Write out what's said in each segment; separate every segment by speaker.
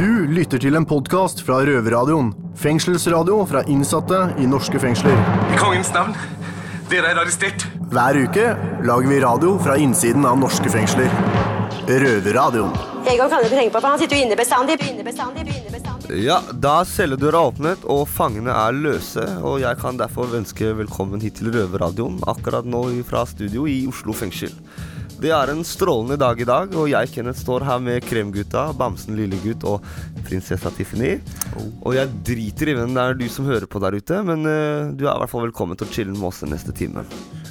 Speaker 1: Du lytter til en podkast fra Røverradioen. Fengselsradio fra innsatte i norske fengsler.
Speaker 2: I kongens navn. Dere er arrestert.
Speaker 1: Hver uke lager vi radio fra innsiden av norske fengsler. Røverradioen.
Speaker 3: Egon kan du ikke tenke på, for han sitter jo inne bestandig. inne bestandig, inne bestandig.
Speaker 4: Ja, da celledøra er åpnet og fangene er løse, og jeg kan derfor ønske velkommen hit til Røverradioen akkurat nå fra studio i Oslo fengsel. Det er en strålende dag i dag, og jeg Kenneth står her med Kremgutta, Bamsen Lillegutt og prinsessa Tiffany. Og jeg driter i hvem det er du som hører på der ute, men uh, du er i hvert fall velkommen til å chille med oss den neste time.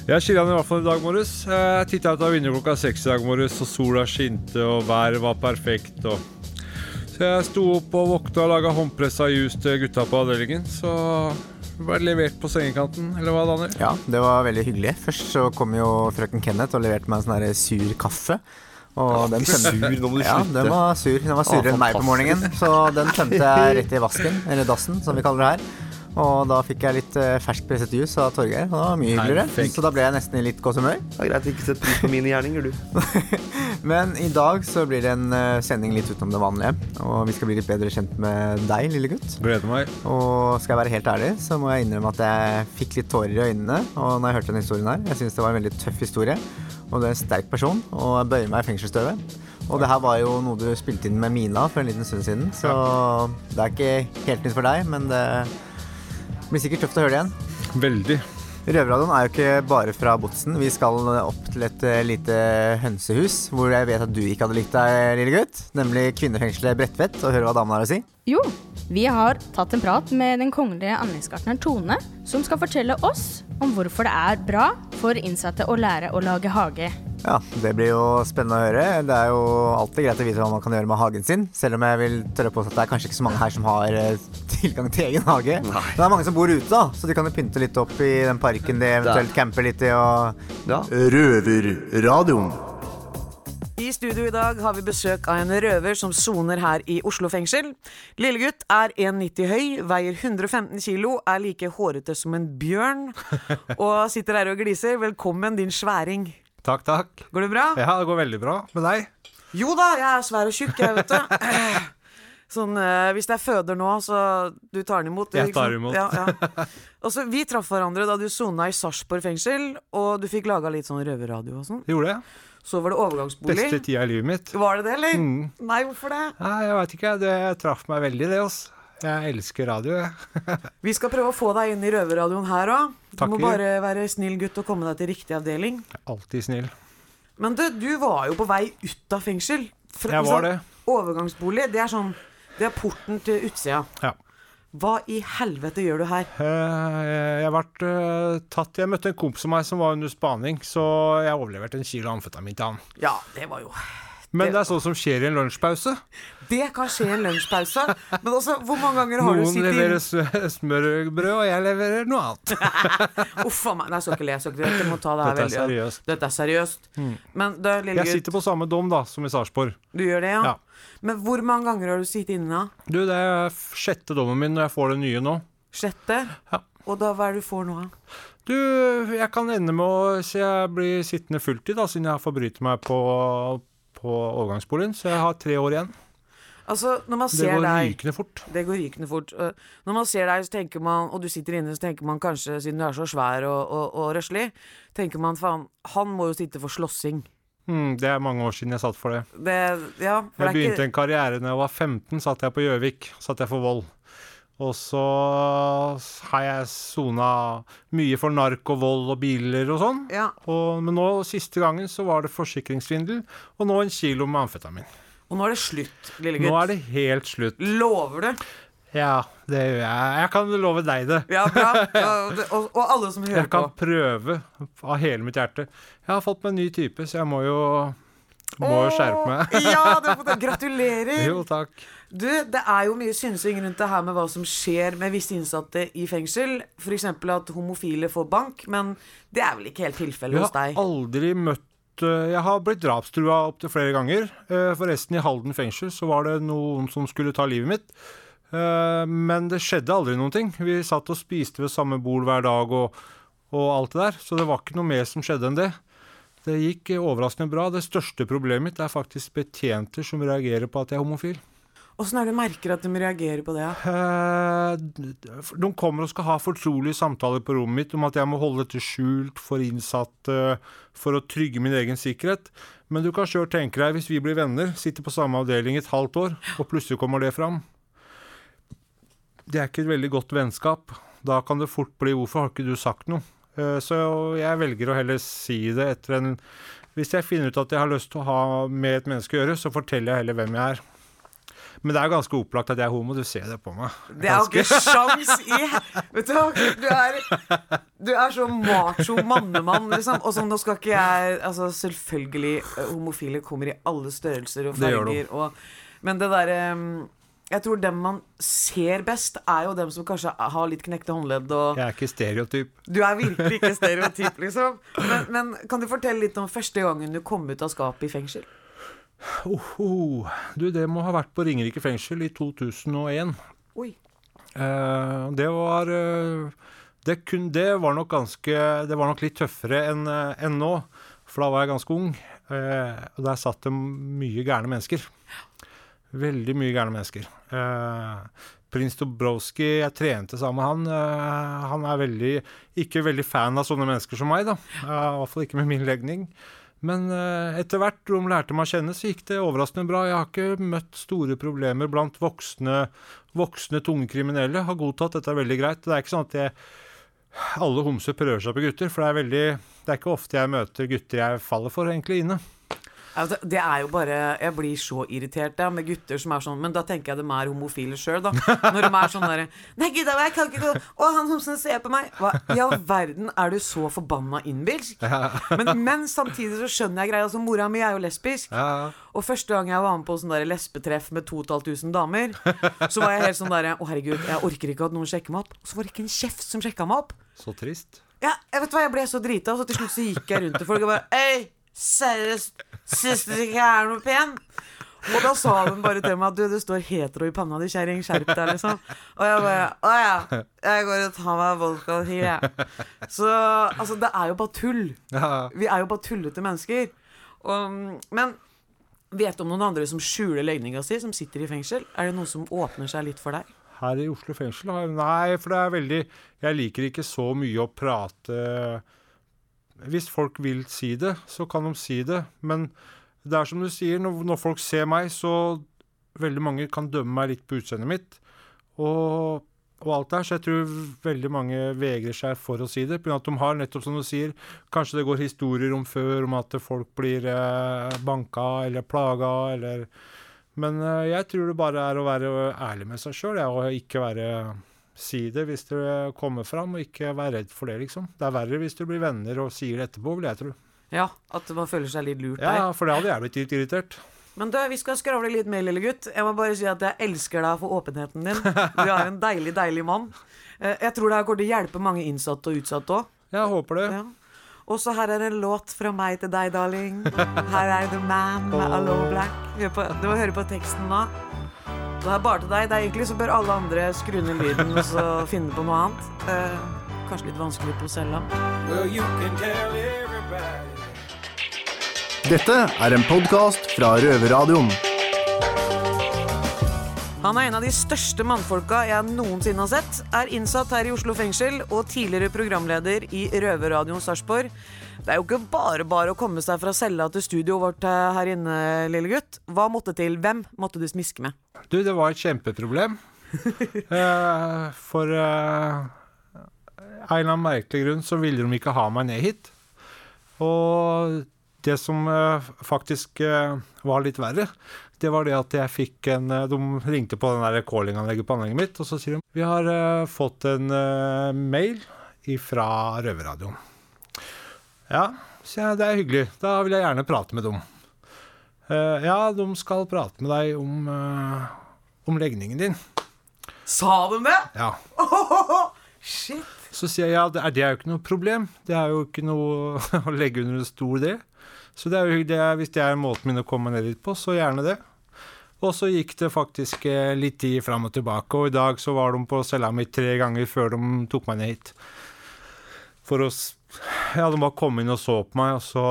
Speaker 5: Jeg chilla i hvert fall i dag morges. Jeg titta ut av vinduet klokka seks i dag morges, og sola skinte, og været var perfekt. Og... Så jeg sto opp og våkna og laga håndpressa juice til gutta på avdelingen. Så det levert på sengekanten, eller hva, Daniel?
Speaker 6: Ja, det var veldig hyggelig. Først så kom jo frøken Kenneth og leverte meg en sånn sur kaffe. Og den
Speaker 4: Sur, nå må du
Speaker 6: Ja, den var sur. Den var surere
Speaker 4: Å,
Speaker 6: enn meg på morgenen. Så den tømte jeg rett i vasken, eller dassen, som vi kaller det her. Og da fikk jeg litt eh, ferskpresset juice av Torgeir. Det var mye hyggeligere.
Speaker 5: Perfekt.
Speaker 6: Så da ble jeg nesten i litt godt humør.
Speaker 4: Det er greit ikke sett pris på mine gjerninger, du.
Speaker 6: Men i dag så blir det en eh, sending litt utenom det vanlige. Og vi skal bli litt bedre kjent med deg, lille gutt.
Speaker 5: Gleder meg.
Speaker 6: Og skal jeg være helt ærlig, så må jeg innrømme at jeg fikk litt tårer i øynene Og når jeg hørte denne historien her. Jeg syns det var en veldig tøff historie. Og du er en sterk person, og jeg bøyer meg i fengselsstøvet. Og det her var jo noe du spilte inn med Mina for en liten stund siden, så det er ikke helt nytt for deg, men det blir sikkert tøft å høre det igjen.
Speaker 5: Veldig.
Speaker 6: Røverradioen er jo ikke bare fra Botsen. Vi skal opp til et eh, lite hønsehus, hvor jeg vet at du ikke hadde likt deg, lille gutt. Nemlig kvinnefengselet Bredtvet, og høre hva damene har å si.
Speaker 7: Jo, vi har tatt en prat med den kongelige anleggsgartneren Tone, som skal fortelle oss om hvorfor det er bra for innsatte å lære å lage hage.
Speaker 6: Ja, det blir jo spennende å høre. Det er jo alltid greit å vite hva man kan gjøre med hagen sin. Selv om jeg vil tørre på at det er kanskje ikke så mange her som har eh, tilgang til egen hage. Men det er mange som bor ute, da, så de kan jo pynte litt opp i den parken de eventuelt camper litt i. Og
Speaker 4: Ja.
Speaker 1: Røverradioen.
Speaker 8: I studio i dag har vi besøk av en røver som soner her i Oslo fengsel. Lillegutt er 1,90 høy, veier 115 kilo, er like hårete som en bjørn og sitter her og gliser. Velkommen, din sværing.
Speaker 5: Takk, takk.
Speaker 8: Går det bra?
Speaker 5: Ja, det går veldig bra med deg.
Speaker 8: Jo da, jeg er svær og tjukk, jeg, vet du. Sånn, eh, Hvis jeg føder nå, så du tar den imot.
Speaker 5: Jeg tar
Speaker 8: den
Speaker 5: imot.
Speaker 8: Ja, ja. Og så, vi traff hverandre da du sona i Sarpsborg fengsel, og du fikk laga litt sånn røverradio og sånn.
Speaker 5: Gjorde det.
Speaker 8: Så var det overgangsbolig.
Speaker 5: Beste tida i livet mitt.
Speaker 8: Var det det, eller?
Speaker 5: Mm.
Speaker 8: Nei, hvorfor det?
Speaker 5: Nei, jeg veit ikke. Det traff meg veldig, det, altså. Jeg elsker radio, jeg.
Speaker 8: Vi skal prøve å få deg inn i røverradioen her òg. Du må bare være snill gutt og komme deg til riktig avdeling.
Speaker 5: Alltid snill.
Speaker 8: Men du, du var jo på vei ut av fengsel. Fra-
Speaker 5: Jeg var det.
Speaker 8: Overgangsbolig, det er sånn Det er porten til utsida.
Speaker 5: Ja.
Speaker 8: Hva i helvete gjør du her?
Speaker 5: Eh, Jeg har vært eh, tatt Jeg møtte en kompis av meg som var under spaning, så jeg overleverte en kilo amfetamin til han.
Speaker 8: Ja, det var jo
Speaker 5: Men
Speaker 8: Det-
Speaker 5: det er sånn som skjer i en lunsjpause.
Speaker 8: Det kan skje i en lunsjpause. Men også, hvor mange ganger har du
Speaker 5: Noen
Speaker 8: sittet
Speaker 5: leverer
Speaker 8: inn
Speaker 5: leverer smørbrød, og jeg leverer noe annet.
Speaker 8: Uff a meg. Nei, jeg skal ikke le. Jeg skal ikke le. Jeg må ta det her
Speaker 5: Dette er
Speaker 8: veldig
Speaker 5: seriøst.
Speaker 8: Dette er seriøst. Men du, lille
Speaker 5: Jeg sitter på samme dom da, som i Sarpsborg.
Speaker 8: du gjør det, ja?
Speaker 5: Ja.
Speaker 8: Men hvor mange ganger har du sittet inne da?
Speaker 5: Du, det er sjette dommen min når jeg får det nye nå.
Speaker 8: Sjette?
Speaker 5: Ja.
Speaker 8: Og da, hva er det du får nå, da?
Speaker 5: Du, jeg kan ende med å Så jeg blir sittende fulltid, da, siden jeg har forbrytet meg på, på overgangsboligen. Så jeg har tre år igjen.
Speaker 8: Altså,
Speaker 5: Det går
Speaker 8: deg
Speaker 5: rykende fort.
Speaker 8: Det går rykende fort. Når man ser deg, så tenker man, og du sitter inne, så tenker man kanskje, siden du er så svær og, og, og røslig, tenker man faen, han må jo sitte for slåssing.
Speaker 5: Mm, det er mange år siden jeg satt for det.
Speaker 8: Det, ja, for
Speaker 5: Jeg
Speaker 8: det
Speaker 5: begynte
Speaker 8: ikke
Speaker 5: en karriere da jeg var 15, satt jeg på Gjøvik. Satt jeg for vold. Og så har jeg sona mye for narkovold og biler og sånn.
Speaker 8: ja.
Speaker 5: Og, men nå siste gangen så var det forsikringssvindel, og nå en kilo med amfetamin.
Speaker 8: Og nå er det slutt, lille gutt.
Speaker 5: Nå er det helt slutt.
Speaker 8: Lover du?
Speaker 5: Ja, det gjør jeg. Jeg kan love deg det.
Speaker 8: Ja, bra. Ja, og, og alle som hører på.
Speaker 5: Jeg kan
Speaker 8: på.
Speaker 5: prøve av hele mitt hjerte. Jeg har fått meg en ny type, så jeg må jo må jo skjerpe meg.
Speaker 8: Ja, du har fått det. Gratulerer.
Speaker 5: Jo, takk.
Speaker 8: Du, det er jo mye synsing rundt det her med hva som skjer med visse innsatte i fengsel. F.eks. at homofile får bank, men det er vel ikke helt tilfellet hos
Speaker 5: har aldri møtt eh, Jeg har blitt drapstrua opptil flere ganger. Eh, Forresten, i Halden fengsel så var det noen som skulle ta livet mitt. Eh, Men det skjedde aldri noen ting. Vi satt og spiste ved samme bord hver dag og, og alt det der. Så det var ikke noe mer som skjedde enn det. Det gikk overraskende bra. Det største problemet mitt er faktisk betjenter som reagerer på at jeg er homofil.
Speaker 8: Åssen er det du merker at de reagerer på det?
Speaker 5: Eh, de kommer og skal ha fortrolige samtaler på rommet mitt om at jeg må holde dette skjult for innsatte for å trygge min egen sikkerhet. Men du kan sjøl tenke deg, hvis vi blir venner, sitter på samme avdeling et halvt år, og plutselig kommer det fram Det er ikke et veldig godt vennskap. Da kan det fort bli 'hvorfor har ikke du sagt noe'? Eh, Så jeg velger å heller si det etter en Hvis jeg finner ut at jeg har lyst til å ha med et menneske å gjøre, så forteller jeg heller hvem jeg er. Men det er ganske opplagt at jeg er homo. Du ser det på meg.
Speaker 8: Det er jo ikke sjans i Vet du du er, du er så macho mannemann, liksom. Og sånn, nå skal ikke jeg Altså, selvfølgelig, eh, homofile kommer i alle størrelser og
Speaker 5: Det gjør de.
Speaker 8: farger og Men det derre um, Jeg tror dem man ser best, er jo dem som kanskje har litt knekte håndledd og
Speaker 5: Jeg er ikke stereotyp.
Speaker 8: Du er virkelig ikke stereotyp, liksom. Men, men kan du fortelle litt om første gangen du kom ut av skapet i fengsel?
Speaker 5: Oho. Du, det må ha vært på Ringerike fengsel i 2001.
Speaker 8: Oi.
Speaker 5: Eh, det var eh, det, kun, det var nok ganske Det var nok litt tøffere enn en nå, for da var jeg ganske ung. Eh, og der satt det mye gærne mennesker. Veldig mye gærne mennesker. Eh, Prins Dobrowski, jeg trente sammen med han. eh, han er veldig, ikke veldig fan av sånne mennesker som meg, da. Eh, I hvert fall ikke med min legning. Men eh, etter hvert de lærte meg å kjenne, så gikk det overraskende bra. Jeg har ikke møtt store problemer blant voksne, voksne tunge kriminelle. Har godtatt dette er veldig greit. Det er ikke sånn at jeg, alle homser prøver seg på gutter, for det er, veldig, det er ikke ofte jeg møter gutter jeg faller for egentlig inne.
Speaker 8: Altså, det er jo bare Jeg blir så irritert ja, med gutter som er sånn Men da tenker jeg de er homofile sjøl, da. Når de er sånn derre Nei, gud, jeg kan ikke gå Å, han homsen ser på meg. Hva i all verden er du så forbanna innbilsk? Men, men samtidig så skjønner jeg greia. Altså, mora mi er jo lesbisk. Og første gang jeg var med på sånn der lesbetreff med 2500 damer, så var jeg helt sånn derre Å, herregud, jeg orker ikke at noen sjekker meg opp. Og så var det ikke en kjeft som sjekka meg opp.
Speaker 5: Så trist.
Speaker 8: Ja, jeg vet hva, jeg ble så drita, så til slutt så gikk jeg rundt til folk og bare Øy, seriøst, syns du ikke jeg er noe pen? Og da sa hun bare til meg at du, det står hetero i panna di, kjerring, skjerp deg, liksom. Og jeg bare Å ja, jeg går og tar meg vodka og hiv, jeg. Så altså, det er jo bare tull. Vi er jo bare tullete mennesker. Og, men vet du om noen andre som skjuler legninga si, som sitter i fengsel? Er det noen som åpner seg litt for deg?
Speaker 5: Her i Oslo fengsel? Nei, for det er veldig Jeg liker ikke så mye å prate Hvis folk vil si det, så kan de si det. Men det er som du sier, når, når folk ser meg, så Veldig mange kan dømme meg litt på utseendet mitt. Og, og alt der, så jeg tror veldig mange vegrer seg for å si det. Av at de har, nettopp som du sier, kanskje det går historier om før om at folk blir eh, banka eller plaga eller Men eh, jeg tror det bare er å være ærlig med seg sjøl, og ikke være Si det hvis det kommer fram, og ikke være redd for det, liksom. Det er verre hvis du blir venner og sier det etterpå, vil jeg tro.
Speaker 8: Ja, at man føler seg litt lurt
Speaker 5: Ja,
Speaker 8: der.
Speaker 5: for det hadde jeg blitt litt irritert.
Speaker 8: Men du, vi skal skravle litt mer, lille gutt. Jeg må bare si at jeg elsker deg for åpenheten din. Du er en deilig, deilig mann. Eh, Jeg tror det her kommer til å hjelpe mange innsatte og utsatte òg.
Speaker 5: Jeg håper det.
Speaker 8: Ja. Og så her er en låt fra meg til deg, darling. Her er The Man med Allo Black. Du må høre på teksten nå. Det er bare til deg. Det er egentlig så bør alle andre skru ned lyden og så finne på noe annet. Eh, kanskje litt vanskelig på cella.
Speaker 1: Dette er en podkast fra Røverradioen.
Speaker 8: Han er en av de største mannfolka jeg noensinne har sett. Er innsatt her i Oslo fengsel og tidligere programleder i Røverradioen Sarpsborg. Det er jo ikke bare bare å komme seg fra cella til studioet vårt eh, her inne, lille gutt. Hva måtte til? Hvem måtte du smiske med?
Speaker 5: Du, det var et kjempeproblem. Eh, for eh, en eller annen merkelig grunn så ville de ikke ha meg ned hit. Og det som eh, faktisk eh, var litt verre, det var det at jeg fikk en eh, De ringte på den der callinganlegget på anlegget mitt, og så sier de Vi har uh, fått en uh, mail fra Røverradioen. Ja, sier jeg, det er hyggelig. Da vil jeg gjerne prate med dem. Uh, ja, de skal prate med deg om, om legningen din.
Speaker 8: Sa de det?
Speaker 5: Ja.
Speaker 8: Shit.
Speaker 5: Så sier jeg ja, det er, det er jo ikke noe problem. Det er jo ikke noe å legge under en stol, det. Så det er jo, det er, hvis det er måten min å komme ned dit på, så gjerne det. Og så gikk det faktisk eh, litt tid fram og tilbake, og i dag så var de på cella mi tre ganger før de tok meg ned hit. For å Ja, de bare kom inn og så på meg, og så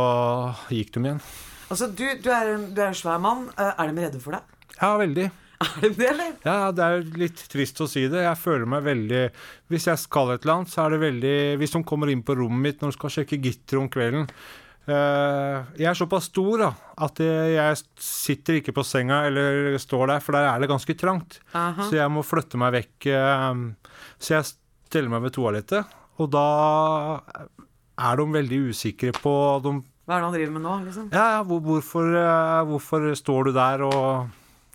Speaker 5: gikk de igjen.
Speaker 8: Altså, du, du, er en, du er en svær mann. Eh, Er de redde for deg?
Speaker 5: Ja, veldig.
Speaker 8: Er det det, eller?
Speaker 5: Ja, det er litt trist å si det. Jeg føler meg veldig Hvis jeg skal et eller annet, så er det veldig Hvis de kommer inn på rommet mitt når de skal sjekke gitter om kvelden Jeg er såpass stor da, at jeg, sitter ikke på senga eller står der, for der er det ganske trangt.
Speaker 8: Aha.
Speaker 5: Så jeg må flytte meg vekk. eh, så jeg steller meg ved toalettet, og da er de veldig usikre på de,
Speaker 8: Hva er det han driver med nå? liksom?
Speaker 5: Ja, ja, hvor, hvorfor, eh, hvorfor står du der og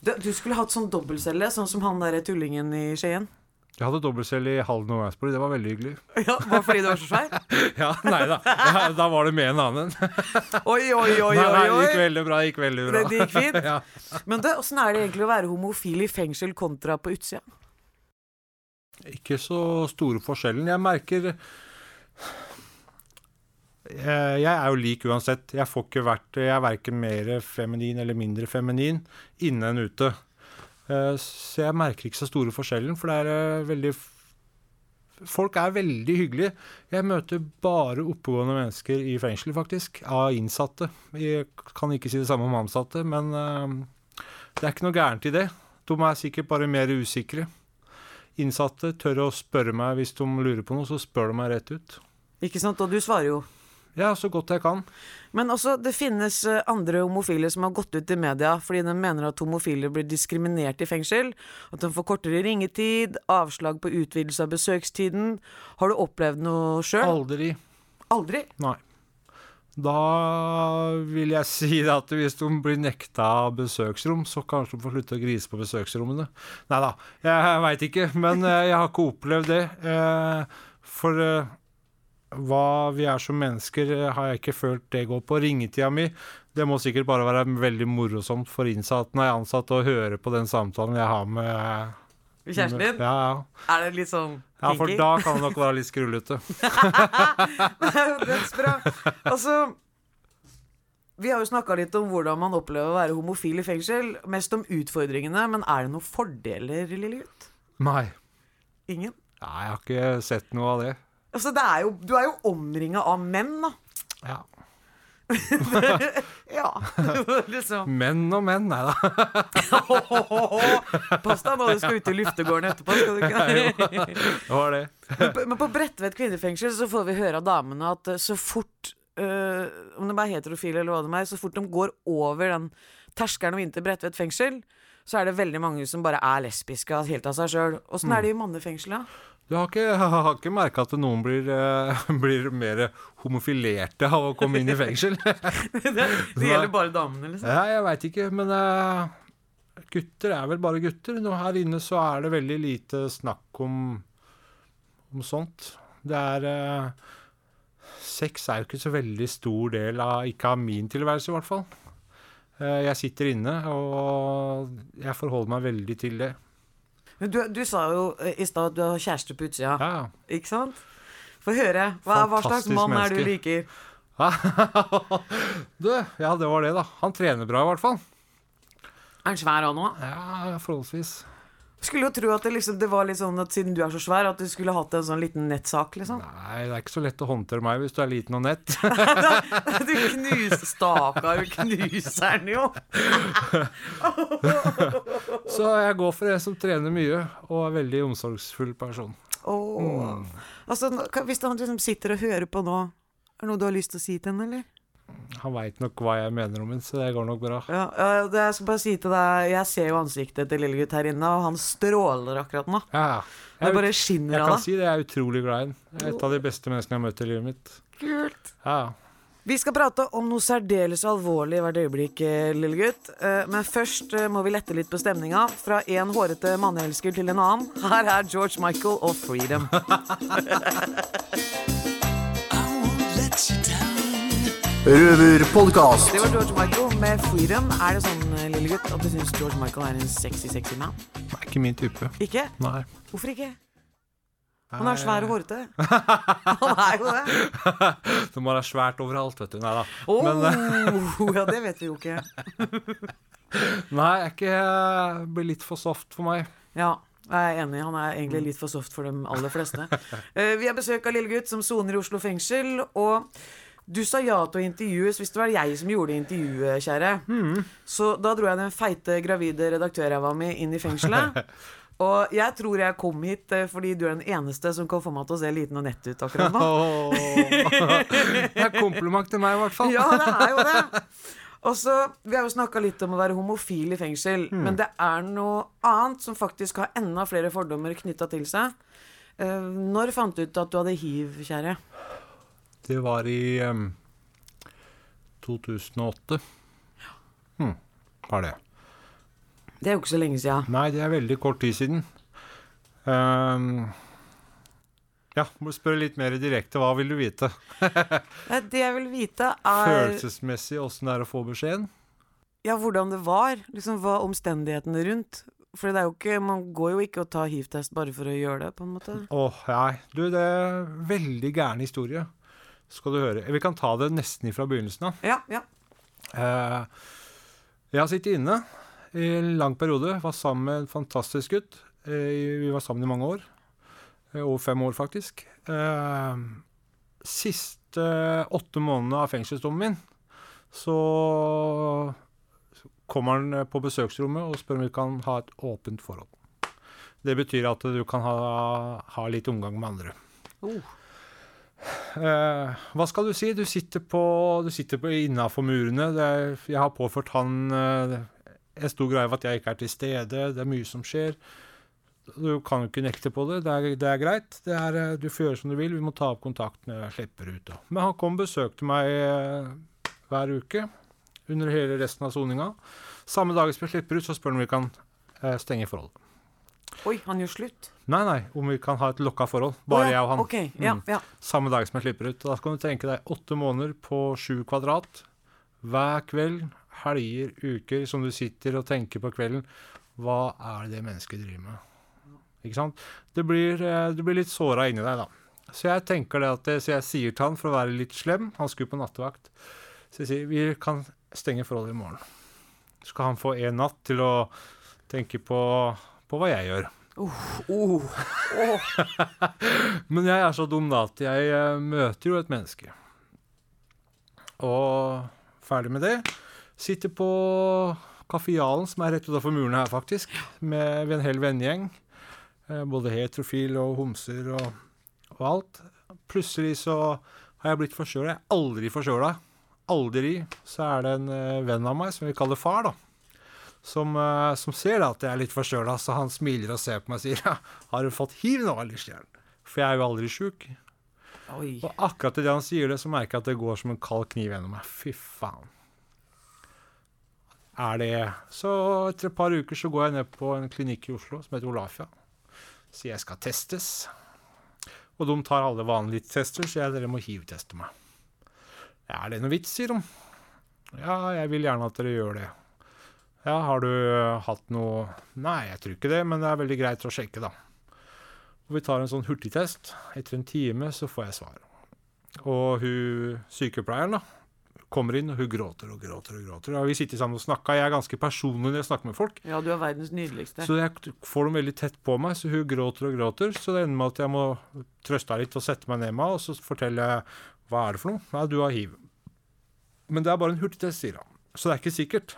Speaker 8: Du, du skulle hatt sånn dobbeltcelle, sånn som han der tullingen i Skien.
Speaker 5: Jeg hadde dobbeltcelle i Halden og Værsborg, det var veldig hyggelig.
Speaker 8: Ja, Bare fordi du var så svær?
Speaker 5: Ja, nei da. Ja, da var det med en annen.
Speaker 8: Oi, oi, oi,
Speaker 5: oi, nei, det gikk veldig bra. det gikk veldig bra.
Speaker 8: Det, det gikk fint.
Speaker 5: Ja.
Speaker 8: Men åssen er det egentlig å være homofil i fengsel kontra på utsida?
Speaker 5: Ikke så store forskjellen. Jeg merker jeg, jeg er jo lik uansett. Jeg får ikke vært Jeg er verken mer feminin eller mindre feminin inne enn ute. Eh, Så jeg merker ikke så store forskjellen, for det er eh, veldig Folk er veldig hyggelige. Jeg møter bare oppegående mennesker i fengsel, faktisk. Av innsatte. Jeg kan ikke si det samme om ansatte, men eh, det er ikke noe gærent i det. De er sikkert bare mer usikre. Innsatte tør å spørre meg hvis de lurer på noe, så spør de meg rett ut.
Speaker 8: Ikke sant? Og du svarer jo.
Speaker 5: Ja, så godt jeg kan.
Speaker 8: Men også, det finnes eh, andre homofile som har gått ut i media fordi de mener at homofile blir diskriminert i fengsel. At de får kortere ringetid, avslag på utvidelse av besøkstiden. Har du opplevd noe sjøl?
Speaker 5: Aldri.
Speaker 8: Aldri?
Speaker 5: Nei. Da vil jeg si at hvis de blir nekta besøksrom, så kanskje de får slutte å grise på besøksrommene. Nei da, jeg veit ikke. Men eh, jeg har ikke opplevd det. Eh, For hva vi er som mennesker, eh, har jeg ikke følt det går på. Ringetida mi Det må sikkert bare være veldig morosomt for innsatte nei, ansatte å høre på den samtalen jeg har med
Speaker 8: Kjæresten din?
Speaker 5: Ja, ja.
Speaker 8: Er det litt sånn
Speaker 5: ja, for da kan det nok være litt skrullete.
Speaker 8: Dødsbra. Altså Vi har jo snakka litt om hvordan man opplever å være homofil i fengsel. Mest om utfordringene, men er det noen fordeler, lille gutt?
Speaker 5: Nei.
Speaker 8: Ingen?
Speaker 5: Nei, jeg har ikke sett noe av det.
Speaker 8: Altså, det er jo, du er jo omringa av menn, da.
Speaker 5: Ja.
Speaker 8: ja. liksom.
Speaker 5: Menn og menn, nei da.
Speaker 8: Pass deg nå, du skal ut i luftegården etterpå. Skal du ikke?
Speaker 5: Det var det.
Speaker 8: Men på- Bredtvet kvinnefengsel så får vi høre av damene at eh, så fort øh, Om de er heterofile eller hva det er, så fort de går over den terskelen og inn til Bredtvet fengsel, så er det veldig mange som bare er lesbiske helt av seg sjøl. Åssen er det i mannefengselet?
Speaker 5: Du har ikke, har ikke merka at noen blir, uh, blir mer homofilerte av å komme inn i fengsel?
Speaker 8: det, det gjelder bare damene, liksom.
Speaker 5: ja, jeg veit ikke, men uh, gutter er vel bare gutter. Nå her inne så er det veldig lite snakk om, om sånt. Det er uh, Sex er jo ikke så veldig stor del av Ikke av min tilværelse, i hvert fall. Jeg sitter inne, og jeg forholder meg veldig til det.
Speaker 8: Men Du, du sa jo eh, i stad at du har kjæreste på utsida.
Speaker 5: Ja,
Speaker 8: Ikke sant? Få høre. Hva, hva slags
Speaker 5: Fantastisk
Speaker 8: mann er det du liker?
Speaker 5: du, ja, det var det, da. Han trener bra, i hvert fall.
Speaker 8: Er han svær han òg?
Speaker 5: Ja, forholdsvis.
Speaker 8: Skulle jo tro at det, liksom, det var litt sånn at siden du er så svær, at du skulle hatt en sånn liten nettsak, liksom.
Speaker 5: Nei, det er ikke så lett å håndtere meg hvis du er liten og nett.
Speaker 8: Du knuser Stakkar, du knuser den jo.
Speaker 5: Så jeg går for en som trener mye og er veldig omsorgsfull person.
Speaker 8: Åh. Altså, hvis han liksom sitter og hører på nå, er det noe du har lyst til å si til henne, eller?
Speaker 5: Han veit nok hva jeg mener om henne, så det går nok bra.
Speaker 8: Ja, ja, det jeg skal bare si til deg Jeg ser jo ansiktet til lillegutt her inne, og han stråler akkurat nå.
Speaker 5: Ja,
Speaker 8: Det bare skinner av
Speaker 5: Jeg
Speaker 8: kan
Speaker 5: si det, jeg er utrolig glad i ham. Et av de beste menneskene jeg har møtt i livet mitt.
Speaker 8: Kult.
Speaker 5: Ja.
Speaker 8: Vi skal prate om noe særdeles alvorlig hvert øyeblikk, eh, lille gutt. Eh, Men først eh, må vi lette litt på stemninga. Fra en hårete manneelsker til en annen. Her er George Michael og 'Freedom'.
Speaker 1: Røverpodkast.
Speaker 8: Det var George Michael med 'Freedom'. Er det sånn, eh, lille gutt, at du syns George Michael er en sexy, sexy man?
Speaker 5: Det er ikke min type.
Speaker 8: Ikke?
Speaker 5: Nei.
Speaker 8: Hvorfor ikke? Han er svær og hårete. Han er jo det.
Speaker 5: Det må være svært overalt, vet du. Nei da.
Speaker 8: Oh,
Speaker 5: Men, eh,
Speaker 8: ja, det vet vi jo ikke.
Speaker 5: nei, jeg er ikke blir litt for soft for meg.
Speaker 8: Ja, jeg er enig. Han er egentlig litt for soft for de aller fleste. Eh, vi har besøk av lille gutt som soner i Oslo fengsel. Og Du sa ja til å intervjues hvis det var jeg som gjorde intervjuet, kjære. Så da dro jeg den feite, gravide redaktørræva mi inn i fengselet. Og jeg tror jeg kom hit eh, fordi du er den eneste som kan få meg til å se liten og nett ut akkurat nå.
Speaker 5: Det er kompliment til meg, i hvert fall.
Speaker 8: Ja, det er jo det. Og så, Vi har jo snakka litt om å være homofil i fengsel, men det er noe annet som faktisk har enda flere fordommer knytta til seg. Eh, når fant du ut at du hadde hiv, kjære?
Speaker 5: Det var i um, 2008. Hmm, var det.
Speaker 8: Det er jo ikke så lenge siden.
Speaker 5: Nei, det er veldig kort tid siden. Um, ja, må spørre litt mer direkte. Hva vil du vite?
Speaker 8: Det jeg vil vite, er
Speaker 5: Følelsesmessig åssen det er å få beskjeden?
Speaker 8: ja, hvordan det var. Liksom Hva omstendighetene rundt. For det er jo ikke, man går jo ikke og tar hiv-test bare for å gjøre det, på en måte.
Speaker 5: Åh, nei. Du, det er veldig gæren historie. Skal du høre. Vi kan ta det nesten ifra begynnelsen av.
Speaker 8: Ja, ja.
Speaker 5: Eh, jeg har sittet inne i en lang periode. Var sammen med en fantastisk gutt. Eh, vi var sammen i mange år. Eh, over fem år, faktisk. Siste åtte månedene av fengselsdommen min, så kommer han på besøksrommet og spør om vi kan ha et åpent forhold. Det betyr at du kan ha, ha litt omgang med andre.
Speaker 8: Oh.
Speaker 5: Eh, hva skal du si? Du sitter på, sitter innafor murene. Er, jeg har påført han uh, en stor greie av at jeg ikke er til stede. Det er mye som skjer. Du kan jo ikke nekte på det. Det er, det er greit. Det er, eh, du får gjøre som du vil. Vi må ta opp kontakt når jeg slipper ut. Da. Men han kom og besøkte meg uh, hver uke under hele resten av soninga. Samme dag som jeg slipper ut, så spør han om vi kan stenge forholdet.
Speaker 8: Oi, han gjør slutt.
Speaker 5: Nei, nei, om vi kan ha et lokka forhold. Bare
Speaker 8: oh, ja.
Speaker 5: jeg og han.
Speaker 8: Ok, ja,
Speaker 5: Mm.
Speaker 8: ja.
Speaker 5: Samme dag som jeg slipper ut. Da kan du tenke deg åtte måneder på sju kvadrat. Hver kveld, helger, uker, som du sitter og tenker på kvelden. Hva er det det mennesket driver med? Ikke sant? Det blir, eh, du blir litt såra inni deg, da. Så jeg tenker det at det, så jeg sier til han for å være litt slem Han skulle på nattevakt. Så jeg sier vi kan stenge forholdet i morgen. Så skal han få en natt til å tenke på, på hva jeg gjør.
Speaker 8: Oh.
Speaker 5: Men jeg er så dum da at jeg eh, møter jo et menneske. Og ferdig med det. Sitter på Kaffealen, som er rett utafor muren her, faktisk. Med en hel vennegjeng. Eh, Både heterofil og homser og, og alt. Plutselig så har jeg blitt forkjøla. Jeg er aldri forkjøla. Aldri. Så er det en eh, venn av meg som vi kaller far, da. Som, eh, som ser at jeg er litt forkjøla, så han smiler og ser på meg og sier ja, 'Har du fått hiv nå, eller, For jeg er jo aldri sjuk.
Speaker 8: Oi.
Speaker 5: Og akkurat idet han sier det, så merker jeg at det går som en kald kniv gjennom meg. Fy faen. Er det Så etter et par uker så går jeg ned på en klinikk i Oslo som heter Olafia. Sier jeg skal testes. Og de tar alle vanlige tester, så jeg dere må hiv-teste meg. Er det noe vits, sier de. Ja, jeg vil gjerne at dere gjør det. Ja, har du øh, hatt noe Nei, jeg tror ikke det, men det er veldig greit å sjekke, da. Og vi tar en sånn hurtigtest. Etter en time så får jeg svar. Og hun sykepleieren da, kommer inn, og hun gråter og gråter. og gråter. Ja, vi sitter sammen og snakker. Jeg er ganske personlig når jeg snakker med folk.
Speaker 8: Ja, du er verdens nydeligste.
Speaker 5: Så jeg får dem veldig tett på meg, så hun gråter og gråter. Så det ender med at jeg må trøste henne litt og sette meg ned med henne, og så forteller jeg hva er det for noe. Nei, du har hiv. Men det er bare en hurtigtest, sier han. Så det er ikke sikkert.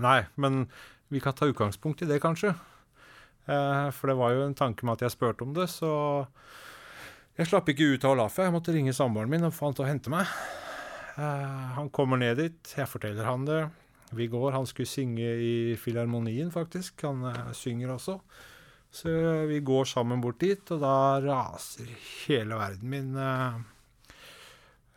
Speaker 5: Nei, men vi kan ta utgangspunkt i det, kanskje. Eh, for det var jo en tanke med at jeg spurte om det, så jeg slapp ikke ut av Olafia. Jeg måtte ringe samboeren min og få han til å hente meg. Eh, han kommer ned dit, jeg forteller han det. Vi går, Han skulle synge i Filharmonien, faktisk. Han eh, synger også. Så vi går sammen bort dit, og da raser hele verden min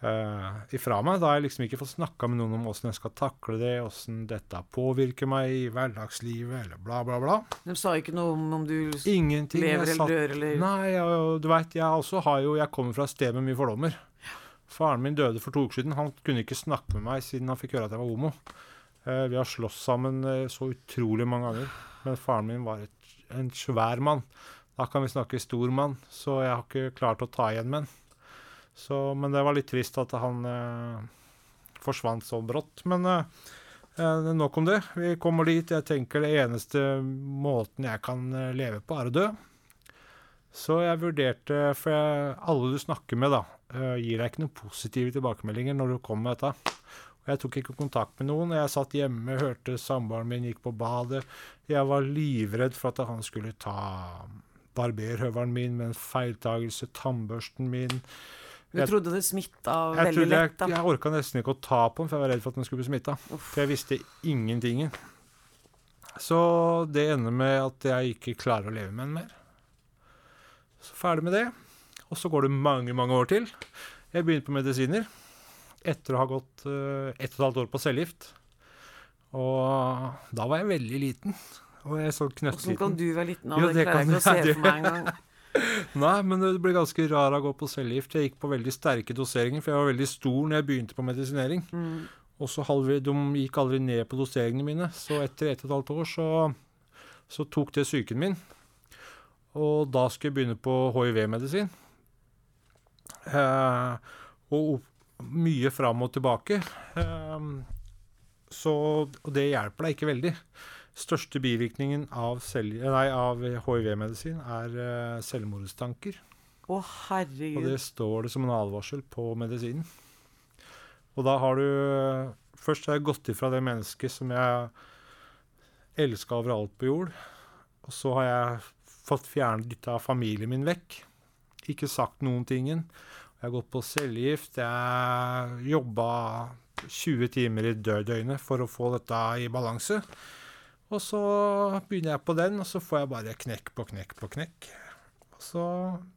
Speaker 5: eh, ifra meg. Da har jeg liksom ikke fått snakka med noen om åssen jeg skal takle det, åssen dette påvirker meg i hverdagslivet, eller bla, bla, bla.
Speaker 8: De sa ikke noe om om du
Speaker 5: Ingenting.
Speaker 8: lever eller dør eller
Speaker 5: Nei, og du veit, jeg også har jo Jeg kommer fra et sted med mye fordommer. Faren min døde for to uker siden. Han kunne ikke snakke med meg siden han fikk høre at jeg var homo. Uh, vi har slåss sammen uh, så utrolig mange ganger. Men faren min var et, en svær mann. Da kan vi snakke stor mann, så jeg har ikke klart å ta igjen med han. Så, men det var litt trist at han eh, forsvant så brått. Men eh, eh, nok om det. Vi kommer dit. Jeg tenker det eneste måten jeg kan leve på, er å dø. Så jeg vurderte For jeg, alle du snakker med, da, gir deg ikke noen positive tilbakemeldinger når du kommer med dette. Jeg tok ikke kontakt med noen. Jeg satt hjemme, hørte samboeren min gikk på badet. Jeg var livredd for at han skulle ta barberhøvelen min med en feiltagelse, tannbørsten min.
Speaker 8: Du
Speaker 5: Jeg-
Speaker 8: trodde det smitta veldig
Speaker 5: jeg,
Speaker 8: lett, da.
Speaker 5: jeg orka nesten ikke å ta på den, for jeg var redd for at den skulle bli smitta. For jeg visste ingenting. Så det ender med at jeg ikke klarer å leve med den mer. Så ferdig med det. Og så går det mange, mange år til. Jeg begynte på medisiner etter å ha gått uh, ett og et halvt år på cellegift. Og da var jeg veldig liten. Og jeg så så
Speaker 8: Åssen kan du være liten? nå?
Speaker 5: Jo,
Speaker 8: det
Speaker 5: det
Speaker 8: klarer jeg ikke å se for meg engang.
Speaker 5: Nei, men det ble ganske rar av å gå på cellegift. Jeg gikk på veldig sterke doseringer, for jeg var veldig stor når jeg begynte på medisinering.
Speaker 8: Mm.
Speaker 5: Og så de gikk aldri ned på doseringene mine. Så etter ett og et halvt år så, så tok det psyken min. Og da skulle jeg begynne på hiv-medisin. Eh, og opp- mye fram og tilbake. Eh, så Og det hjelper deg ikke veldig. Største bivirkningen av, av hiv-medisin er eh, selvmordstanker.
Speaker 8: Å,
Speaker 5: Og
Speaker 8: herregud.
Speaker 5: det står det som en advarsel på medisinen. Og da har du Først har jeg gått ifra det mennesket som jeg elska overalt på jord. Og så har jeg fått fjernet litt av familien min vekk. Ikke sagt noen tingen. Jeg har gått på cellegift. Jeg jobba 20 timer i dødøgnet for å få dette i balanse. Og så begynner jeg på den, og så får jeg bare knekk på knekk på knekk. Og så,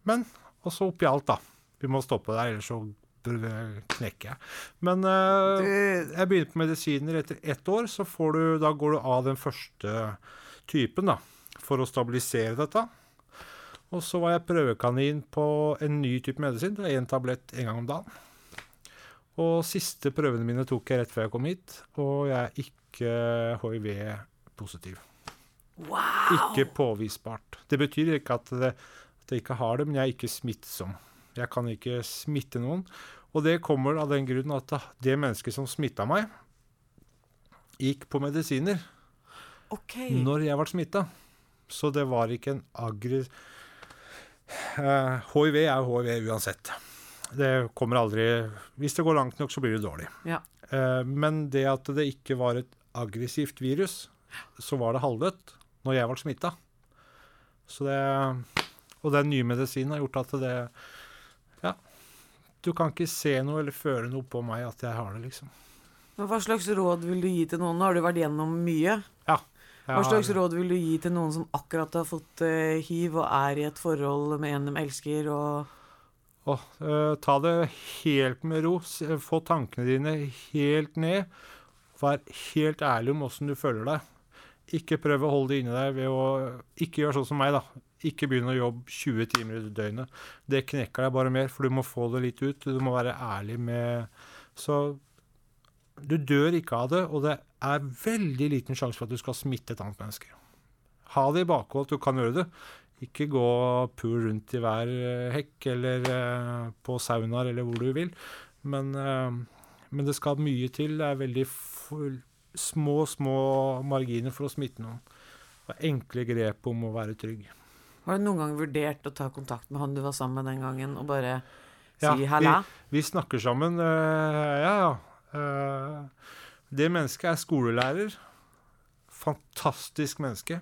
Speaker 5: men og så oppi alt, da. Vi må stoppe der, ellers så knekker jeg. Men uh, jeg begynner på medisiner etter ett år, så får du, da går du av den første typen, da. For å stabilisere dette. Og så var jeg prøvekanin på en ny type medisin. Det er én tablett en gang om dagen. Og siste prøvene mine tok jeg rett før jeg kom hit, og jeg er ikke hiv-positiv.
Speaker 8: Wow!
Speaker 5: Ikke påvisbart. Det betyr ikke at, det, at jeg ikke har det, men jeg er ikke smittsom. Jeg kan ikke smitte noen. Og det kommer av den grunn at det mennesket som smitta meg, gikk på medisiner
Speaker 8: okay.
Speaker 5: når jeg ble smitta. Så det var ikke en agri... Uh, hiv er jo hiv uansett. Det kommer aldri Hvis det går langt nok, så blir det dårlig.
Speaker 8: Ja.
Speaker 5: Uh, men det at det ikke var et aggressivt virus, så var det halvdødt når jeg ble smitta. Og den nye medisinen har gjort at det Ja. Du kan ikke se noe eller føle noe på meg at jeg har det, liksom.
Speaker 8: Men hva slags råd vil du gi til noen? Nå har du vært gjennom mye.
Speaker 5: Ja.
Speaker 8: Hva slags
Speaker 5: har-
Speaker 8: råd vil du gi til noen som akkurat har fått uh, hiv og er i et forhold med en de elsker, og
Speaker 5: oh, uh, ta det helt med ro. Få tankene dine helt ned. Vær helt ærlig om åssen du føler deg. Ikke prøv å holde det inni deg ved å Ikke gjøre sånn som meg, da. Ikke begynn å jobbe 20 timer i døgnet. Det knekker deg bare mer, for du må få det litt ut. Du må være ærlig med Så du dør ikke av det, og det er veldig liten sjanse for at du skal smitte et annet menneske. Ha det i bakhodet at du kan gjøre det. Ikke gå pul rundt i hver eh, hekk eller eh, på saunaer eller hvor du vil. Men, eh, men det skal mye til. Det er veldig små, små marginer for å smitte noen. Og enkle grep om å være trygg.
Speaker 8: Har du noen gang vurdert å ta kontakt med han du var sammen med den gangen, og bare si
Speaker 5: Ja,
Speaker 8: halla?
Speaker 5: Vi, vi snakker sammen. eh, ja, ja. Eh, det mennesket er skolelærer. Fantastisk menneske.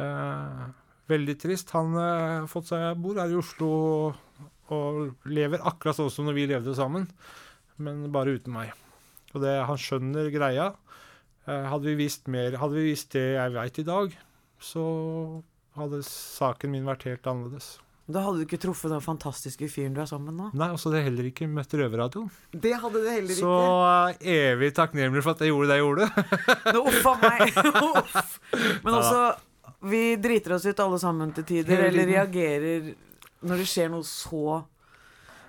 Speaker 5: Eh, veldig trist. Han uh, har fått seg bor her i Oslo og, og lever akkurat sånn som når vi levde sammen, men bare uten meg. Og det, han skjønner greia. Eh, hadde, vi visst mer, hadde vi visst det jeg veit i dag, så hadde saken min vært helt annerledes.
Speaker 8: Da hadde du ikke truffet den fantastiske fyren du er sammen med nå.
Speaker 5: Nei, og så hadde jeg heller ikke møtt Røverradioen.
Speaker 8: Det hadde du heller ikke.
Speaker 5: Så evig takknemlig for at jeg gjorde det jeg gjorde.
Speaker 8: Nå, Uff a meg. Uff. Men også, vi driter oss ut alle sammen til tider, eller reagerer Når det skjer noe så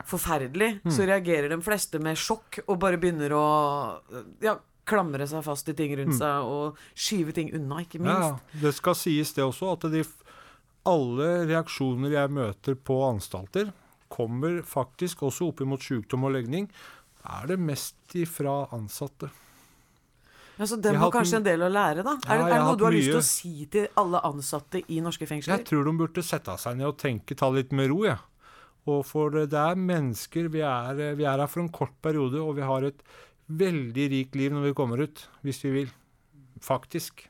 Speaker 8: forferdelig,
Speaker 5: Mm.
Speaker 8: så reagerer de fleste med sjokk og bare begynner å ja, klamre seg fast i ting rundt
Speaker 5: Mm.
Speaker 8: seg og skyve ting unna, ikke minst.
Speaker 5: Ja, det skal sies det også, at de, alle reaksjoner jeg møter på anstalter, kommer faktisk også opp imot sykdom og legning, er det mest ifra ansatte.
Speaker 8: Ja, så dem
Speaker 5: har
Speaker 8: kanskje en del å lære, da?
Speaker 5: Ja,
Speaker 8: er, det, er noe du har
Speaker 5: mye.
Speaker 8: lyst til å si til alle ansatte i norske fengsler?
Speaker 5: Jeg tror de burde sette seg ned og tenke, ta litt med ro, jeg. Og for det er mennesker Vi er, eh, vi er her for en kort periode, og vi har et veldig rikt liv når vi kommer ut. Hvis vi vil. Faktisk.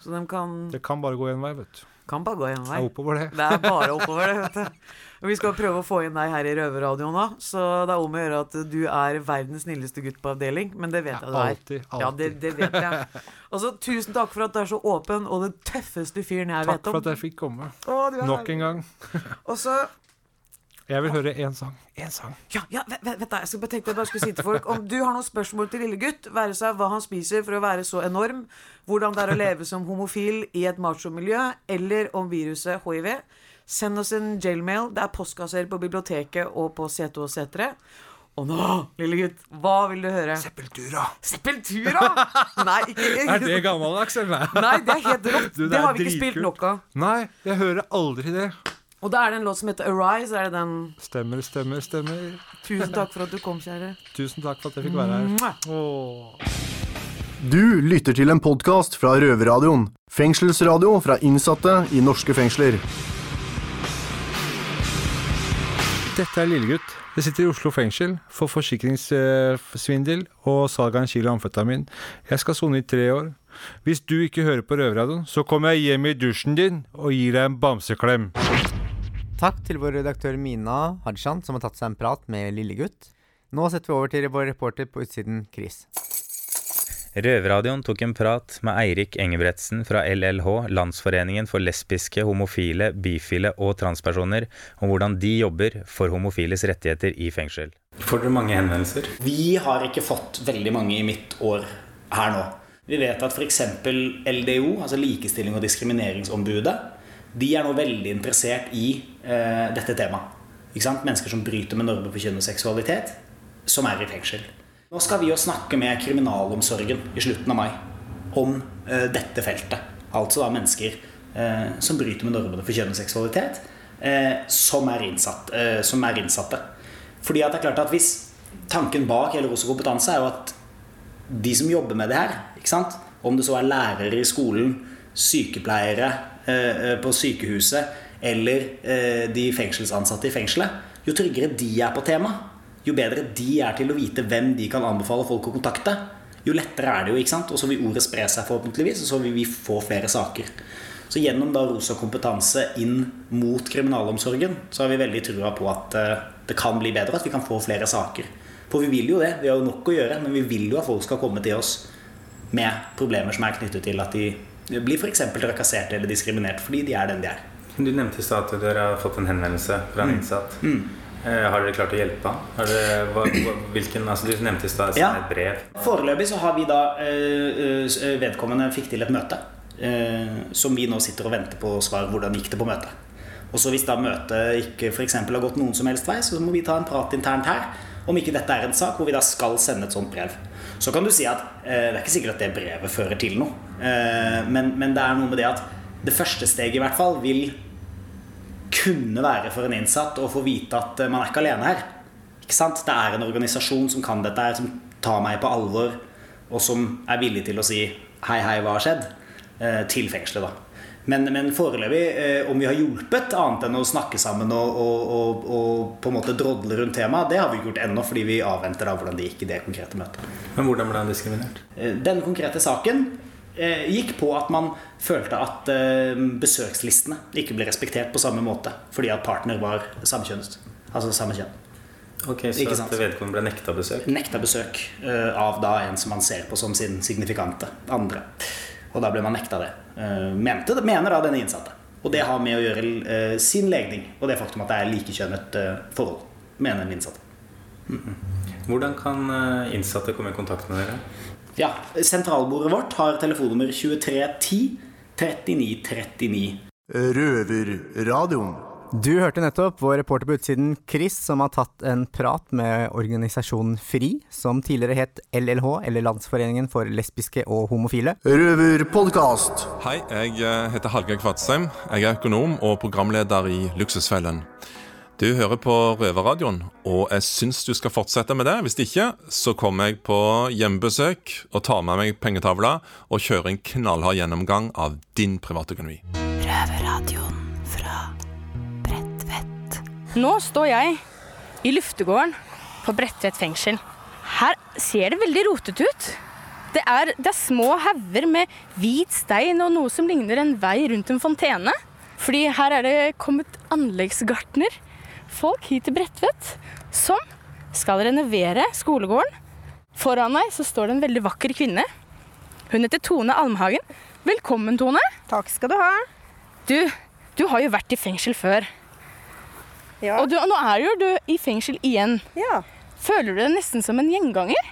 Speaker 8: Så de kan,
Speaker 5: Det kan bare gå én vei, vet du.
Speaker 8: kan bare gå en
Speaker 5: Det
Speaker 8: vei.
Speaker 5: er oppover, det.
Speaker 8: Det er bare oppover, det. vet du. Og vi skal prøve å få inn deg her i Røverradioen nå, så det er om å gjøre at du er verdens snilleste gutt på avdeling, men det vet jeg du er.
Speaker 5: Alltid. alltid.
Speaker 8: Ja, det, det vet jeg. Altså, tusen takk for at du er så åpen, og den tøffeste fyren jeg
Speaker 5: Takk
Speaker 8: vet om.
Speaker 5: Takk for at jeg fikk komme.
Speaker 8: Å,
Speaker 5: Nok en gang.
Speaker 8: Og så
Speaker 5: Jeg vil høre én sang. Én sang.
Speaker 8: Ja, ja vent, vet jeg skal bare tenkte jeg bare skulle si til folk Om du har noen spørsmål til lille gutt, være seg hva han spiser for å være så enorm, hvordan det er å leve som homofil i et machomiljø, eller om viruset hiv, send oss en jailmail. Det er postkasser på biblioteket og på Sete og nå, lille gutt, hva vil du høre?
Speaker 5: Sepultura.
Speaker 8: Sepultura! Nei, ikke
Speaker 5: Er det gammeldags, eller?
Speaker 8: Nei, det er helt rått.
Speaker 5: Det
Speaker 8: det, har vi ikke spilt nok av.
Speaker 5: Nei, jeg hører aldri det.
Speaker 8: Og da er det en låt som heter Arise. Er det den
Speaker 5: Stemmer, stemmer, stemmer.
Speaker 8: Tusen takk for at du kom, kjære.
Speaker 5: Tusen takk for at jeg fikk være her. Åh.
Speaker 1: Du lytter til en podkast fra Røverradioen. Fengselsradio fra innsatte i norske fengsler.
Speaker 5: Dette er Lillegutt. Jeg sitter i Oslo fengsel for forsikringssvindel og salg av en kilo amfetamin. Jeg skal sone i tre år. Hvis du ikke hører på Røverradioen, så kommer jeg hjem i dusjen din og gir deg en bamseklem.
Speaker 6: Takk til vår redaktør Mina Hadshan, som har tatt seg en prat med Lillegutt. Nå setter vi over til vår reporter på utsiden, Chris.
Speaker 9: Røverradioen tok en prat med Eirik Engebretsen fra LLH, Landsforeningen for lesbiske, homofile, bifile og transpersoner, om hvordan de jobber for homofiles rettigheter i fengsel.
Speaker 10: Får dere mange henvendelser?
Speaker 11: Vi har ikke fått veldig mange i mitt år her nå. Vi vet at f.eks. LDO, altså Likestilling- og diskrimineringsombudet, de er nå veldig interessert i eh, dette temaet. Mennesker som bryter med normer for kjønn og seksualitet, som er i fengsel. Nå skal vi jo snakke med kriminalomsorgen i slutten av mai om eh, dette feltet. Altså da mennesker eh, som bryter med normene for kjønn og seksualitet, eh, som, er innsatt, eh, som er innsatte. Fordi at det er klart at hvis tanken bak hele Rosa kompetanse er jo at de som jobber med det her, ikke sant? om det så er lærere i skolen, sykepleiere eh, på sykehuset eller eh, de fengselsansatte i fengselet, jo tryggere de er på temaet, jo bedre de er til å vite hvem de kan anbefale folk å kontakte, jo lettere er det jo. ikke sant? Og så vil ordet spre seg forhåpentligvis, og så vil vi få flere saker. Så gjennom da Rosa kompetanse inn mot kriminalomsorgen, så har vi veldig trua på at eh, det kan bli bedre, at vi kan få flere saker. For vi vil jo det, vi har jo nok å gjøre, men vi vil jo at folk skal komme til oss med problemer som er knyttet til at de blir f.eks. trakassert eller diskriminert fordi de er den de er.
Speaker 10: Du nevnte i stad at dere har fått en henvendelse fra en innsatt. Eh, har dere klart å hjelpe hva, hvilken, altså du nevnte i stad
Speaker 11: Ja.
Speaker 10: et brev.
Speaker 11: Foreløpig så har vi da eh, eh, Vedkommende fikk til et møte. eh, som vi nå sitter og venter på svar. Hvordan gikk det på møtet? Og så Hvis da møtet ikke for har gått noen som helst vei, så må vi ta en prat internt her om ikke dette er en sak hvor vi da skal sende et sånt brev. Så kan du si at eh, det er ikke sikkert at det brevet fører til noe. Eh, men, men det er noe med det at det første steget i hvert fall vil kunne være for en innsatt å få vite at eh, man er ikke alene her. Ikke sant? Det er en organisasjon som kan dette her, som tar meg på alvor, og som er villig til å si 'hei, hei, hva har skjedd?' eh, til fengselet. da. Men, men foreløpig, eh, om vi har hjulpet annet enn å snakke sammen og, og, og, og på en måte drodle rundt temaet, det har vi ikke gjort ennå, fordi vi avventer da hvordan det gikk i det konkrete møtet.
Speaker 10: Men hvordan ble han diskriminert?
Speaker 11: Den konkrete saken gikk på at man følte at eh, besøkslistene ikke ble respektert på samme måte fordi at partner var samkjønnet. Altså samme kjønn.
Speaker 10: Ok, Så at vedkommende ble nekta besøk?
Speaker 11: Nekta besøk eh, av da en som man ser på som sin signifikante andre. Og da ble man nekta det. Eh, mente, mener da denne innsatte. Og det har med å gjøre eh, sin legning og det faktum at det er likekjønnet eh, forhold, mener den innsatte.
Speaker 10: Hvordan kan eh, innsatte komme i kontakt med dere?
Speaker 11: Ja, Sentralbordet vårt har telefonnummer 2310 3939.
Speaker 1: Røverradioen.
Speaker 6: Du hørte nettopp vår reporter på utsiden Chris, som har tatt en prat med organisasjonen FRI, som tidligere het LLH, eller Landsforeningen for lesbiske og homofile.
Speaker 1: Røverpodkast.
Speaker 12: Hei, jeg eh, heter Hallgeir Kvadsheim. Jeg er økonom og programleder i Luksusfellen. Du hører på Røverradioen, og jeg syns du skal fortsette med det. Hvis ikke, så kommer jeg på hjemmebesøk og tar med meg pengetavla og kjører en knallhard gjennomgang av din privatøkonomi.
Speaker 13: Røverradioen fra Bredtvet.
Speaker 7: Nå står jeg i luftegården på Bredtvet fengsel. Her ser det veldig rotete ut. Det er, det er små hauger med hvit stein og noe som ligner en vei rundt en fontene. Fordi her er det kommet anleggsgartner, folk hit til Bredtvet, som skal renovere skolegården. Foran meg så står det en veldig vakker kvinne. Hun heter Tone Almhagen. Velkommen, Tone.
Speaker 13: Takk skal du ha.
Speaker 7: Du, du har jo vært i fengsel før.
Speaker 13: Ja.
Speaker 7: Og du, nå er jo du i fengsel igjen.
Speaker 13: Ja.
Speaker 7: Føler du deg nesten som en gjenganger?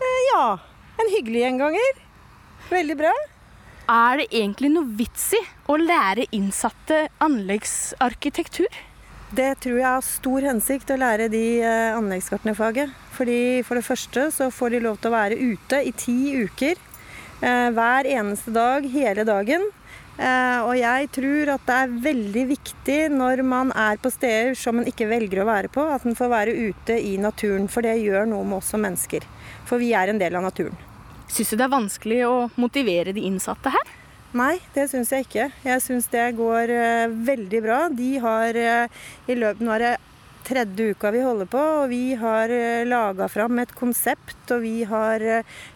Speaker 13: Eh, ja. En hyggelig gjenganger. Veldig bra.
Speaker 7: Er det egentlig noe vits i å lære innsatte anleggsarkitektur?
Speaker 13: Det tror jeg har stor hensikt å lære de eh, anleggsgartnerfaget. Fordi For det første så får de lov til å være ute i ti uker. Eh, hver eneste dag, hele dagen. Eh, og jeg tror at det er veldig viktig når man er på steder som man ikke velger å være på, at man får være ute i naturen. For det gjør noe med oss som mennesker. For vi er en del av naturen.
Speaker 7: Syns du det er vanskelig å motivere de innsatte her?
Speaker 13: Nei, det syns jeg ikke. Jeg syns det går uh, veldig bra. De har uh, i løpet Nå er det tredje uka vi holder på, og vi har uh, laga fram et konsept. Og vi har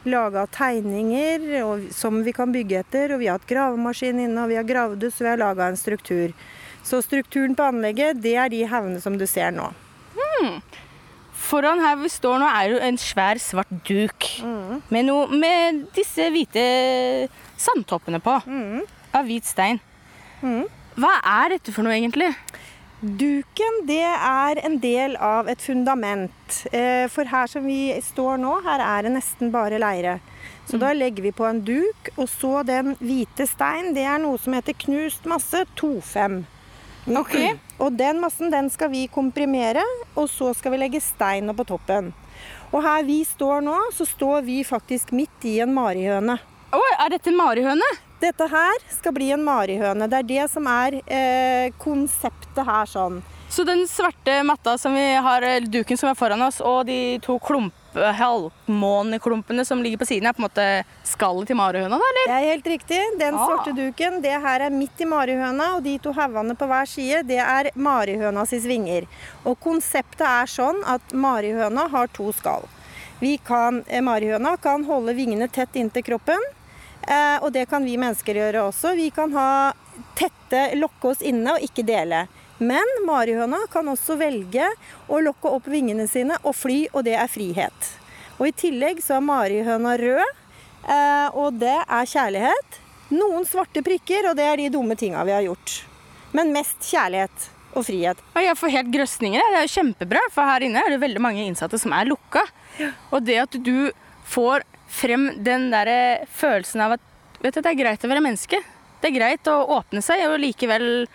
Speaker 13: laga tegninger og, som vi kan bygge etter. Og vi har hatt gravemaskin inne, og vi har gravd ut, så vi har laga en struktur. Så strukturen på anlegget, det er de haugene som du ser nå.
Speaker 7: Mm. Foran her vi står nå, er jo en svær, svart duk med, noe, med disse hvite sandtoppene på. Av hvit stein. Hva er dette for noe, egentlig?
Speaker 13: Duken det er en del av et fundament. Eh, For her som vi står nå, her er det nesten bare leire. Så da legger vi på en duk, og så den hvite stein, det er noe som heter knust masse 2,5.
Speaker 7: Ok.
Speaker 13: Og den massen den skal vi komprimere, og så skal vi legge stein på toppen. Og her vi står nå, så står vi faktisk midt i en marihøne.
Speaker 7: Oi, er dette en marihøne?
Speaker 13: Dette her skal bli en marihøne. Det er det som er eh, konseptet her sånn.
Speaker 7: Så den svarte matta som vi har, duken som er foran oss, og de to klump, halvmåneklumpene som ligger på siden, er på en måte skallet til marihøna, eller?
Speaker 13: Det er helt riktig. Den
Speaker 7: Ah.
Speaker 13: svarte duken, det her er midt i marihøna, og de to haugene på hver side, det er marihønas vinger. Og konseptet er sånn at marihøna har to skall. Vi kan, eh, marihøna kan holde vingene tett inntil kroppen, eh, og det kan vi mennesker gjøre også. Vi kan ha tette, lokke oss inne og ikke dele. Men marihøna kan også velge å lokke opp vingene sine og fly, og det er frihet. Og i tillegg så er marihøna rød, eh, og det er kjærlighet. Noen svarte prikker, og det er de dumme tinga vi har gjort. Men mest kjærlighet og frihet.
Speaker 7: Og Jeg får helt grøsninger. Det er jo kjempebra, for her inne er det veldig mange innsatte som er lukka. Og det at du får frem den der følelsen av at vet du, det er greit å være menneske. Det er greit å åpne seg, og likevel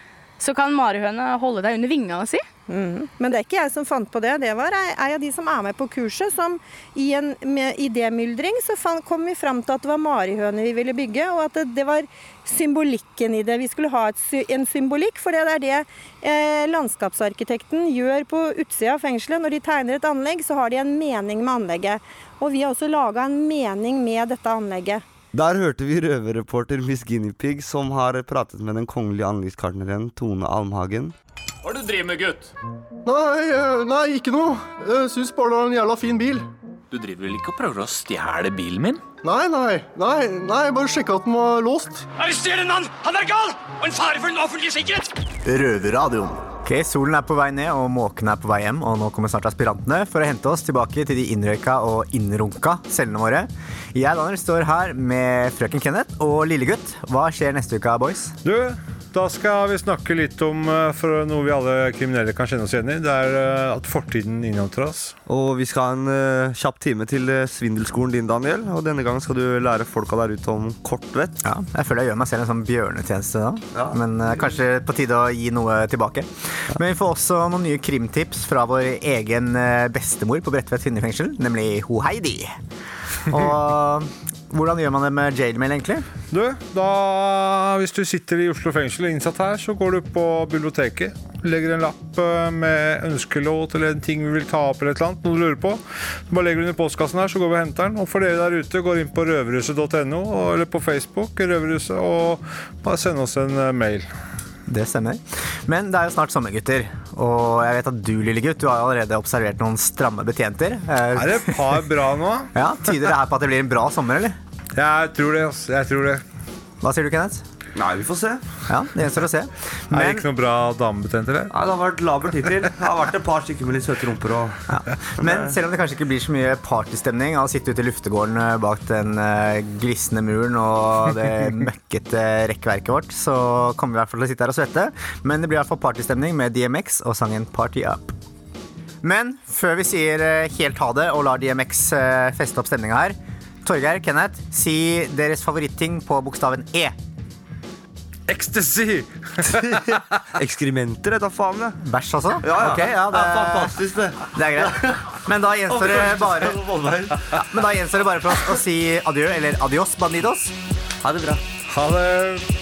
Speaker 7: så kan marihøna holde deg under vingene si.
Speaker 13: Men det er ikke jeg som fant på det. Det var ei av de som er med på kurset, som i en idémyldring så kom vi fram til at det var marihøne vi ville bygge, og at det, det var symbolikken i det. Vi skulle ha et, en symbolikk, for det er det eh, landskapsarkitekten gjør på utsida av fengselet. Når de tegner et anlegg, så har de en mening med anlegget. Og vi har også laga en mening med dette anlegget.
Speaker 4: Der hørte vi røverreporter Miss Guinepeig, Pig, som har pratet med den kongelige anleggskartneren Tone Almhagen.
Speaker 14: Hva er det du driver med, gutt?
Speaker 1: Nei, eh, nei, ikke noe. Jeg syns bare det er en jævla fin bil.
Speaker 14: Du driver vel ikke og prøver å stjele bilen min?
Speaker 1: Nei, nei, nei, nei, bare sjekka at den var låst.
Speaker 14: Arrester en mann! Han er gal! Og en fare for den offentlige sikkerhet!
Speaker 1: Røverradioen.
Speaker 6: Ok, Solen er på vei ned, og måkene er på vei hjem. Og nå kommer snart aspirantene for å hente oss tilbake til de innrøyka og innrunka cellene våre. Jeg Daniel, står her med frøken Kenneth og lillegutt. Hva skjer neste uke, boys?
Speaker 5: Du, da skal vi snakke litt om eh, for noe vi alle kriminelle kan kjenne oss igjen i. Det er eh, at fortiden innhenter oss.
Speaker 4: Og vi skal ha en eh, kjapp time til svindelskolen din, Daniel. Og denne gangen skal du lære folka der ute om kortvett.
Speaker 6: Ja, jeg føler jeg gjør meg selv en sånn bjørnetjeneste da. Men eh, kanskje på tide å gi noe tilbake. Men vi får også noen nye krimtips fra vår egen bestemor på Bredtvet kvinnefengsel, nemlig ho Heidi. Og hvordan gjør man det med jailmail, egentlig?
Speaker 5: Du, da, hvis du sitter i Oslo fengsel innsatt her, så går du på biblioteket. Legger en lapp eh, med ønskelåt eller en ting vi vil ta opp eller et eller annet, noe du lurer på. Så bare legger du den i postkassen her, så går vi og henter den. Og for dere der ute, går inn på røverhuset.no eller på Facebook, Røverhuset, og bare send oss en eh, mail.
Speaker 6: Det stemmer. Men det er jo snart sommer, gutter. Og jeg vet at du, lille gutt, du har allerede observert noen stramme betjenter. Eh,
Speaker 5: Er det et par bra nå?
Speaker 6: Ja, Tyder det her på at det blir en bra sommer, eller?
Speaker 5: Jeg tror det. ass. Jeg tror det.
Speaker 6: Hva sier du, Kenneth?
Speaker 4: Nei, vi får se.
Speaker 6: Ja, Det gjenstår å se.
Speaker 5: Er det ikke noen bra damebetjenter det
Speaker 4: Nei, Det har vært labert hittil. Det har vært et par stykker med litt søte rumper og
Speaker 6: Men selv om det kanskje ikke blir så mye partystemning av å sitte ute i luftegården eh, bak den eh, glisne muren og det møkkete rekkverket vårt, så kommer vi i hvert fall til å sitte her og svette. Men det blir i hvert fall partystemning med DMX og sangen Party Up. Men før vi sier eh, helt ha det og lar DMX feste opp stemninga her, Torgeir, Kenneth, si deres favoritting på bokstaven E.
Speaker 5: Ecstasy!
Speaker 4: Ekskrementer, da faen. det.
Speaker 6: Bæsj altså?
Speaker 4: Ja, ja.
Speaker 6: Ok, ja, det,
Speaker 4: Ja, fantastisk, det.
Speaker 6: det er greit. Men da gjenstår det bare ja, Men da gjenstår det bare for oss å si adjø, eller adios, bandidos.
Speaker 4: Ha det bra.
Speaker 5: Ha det.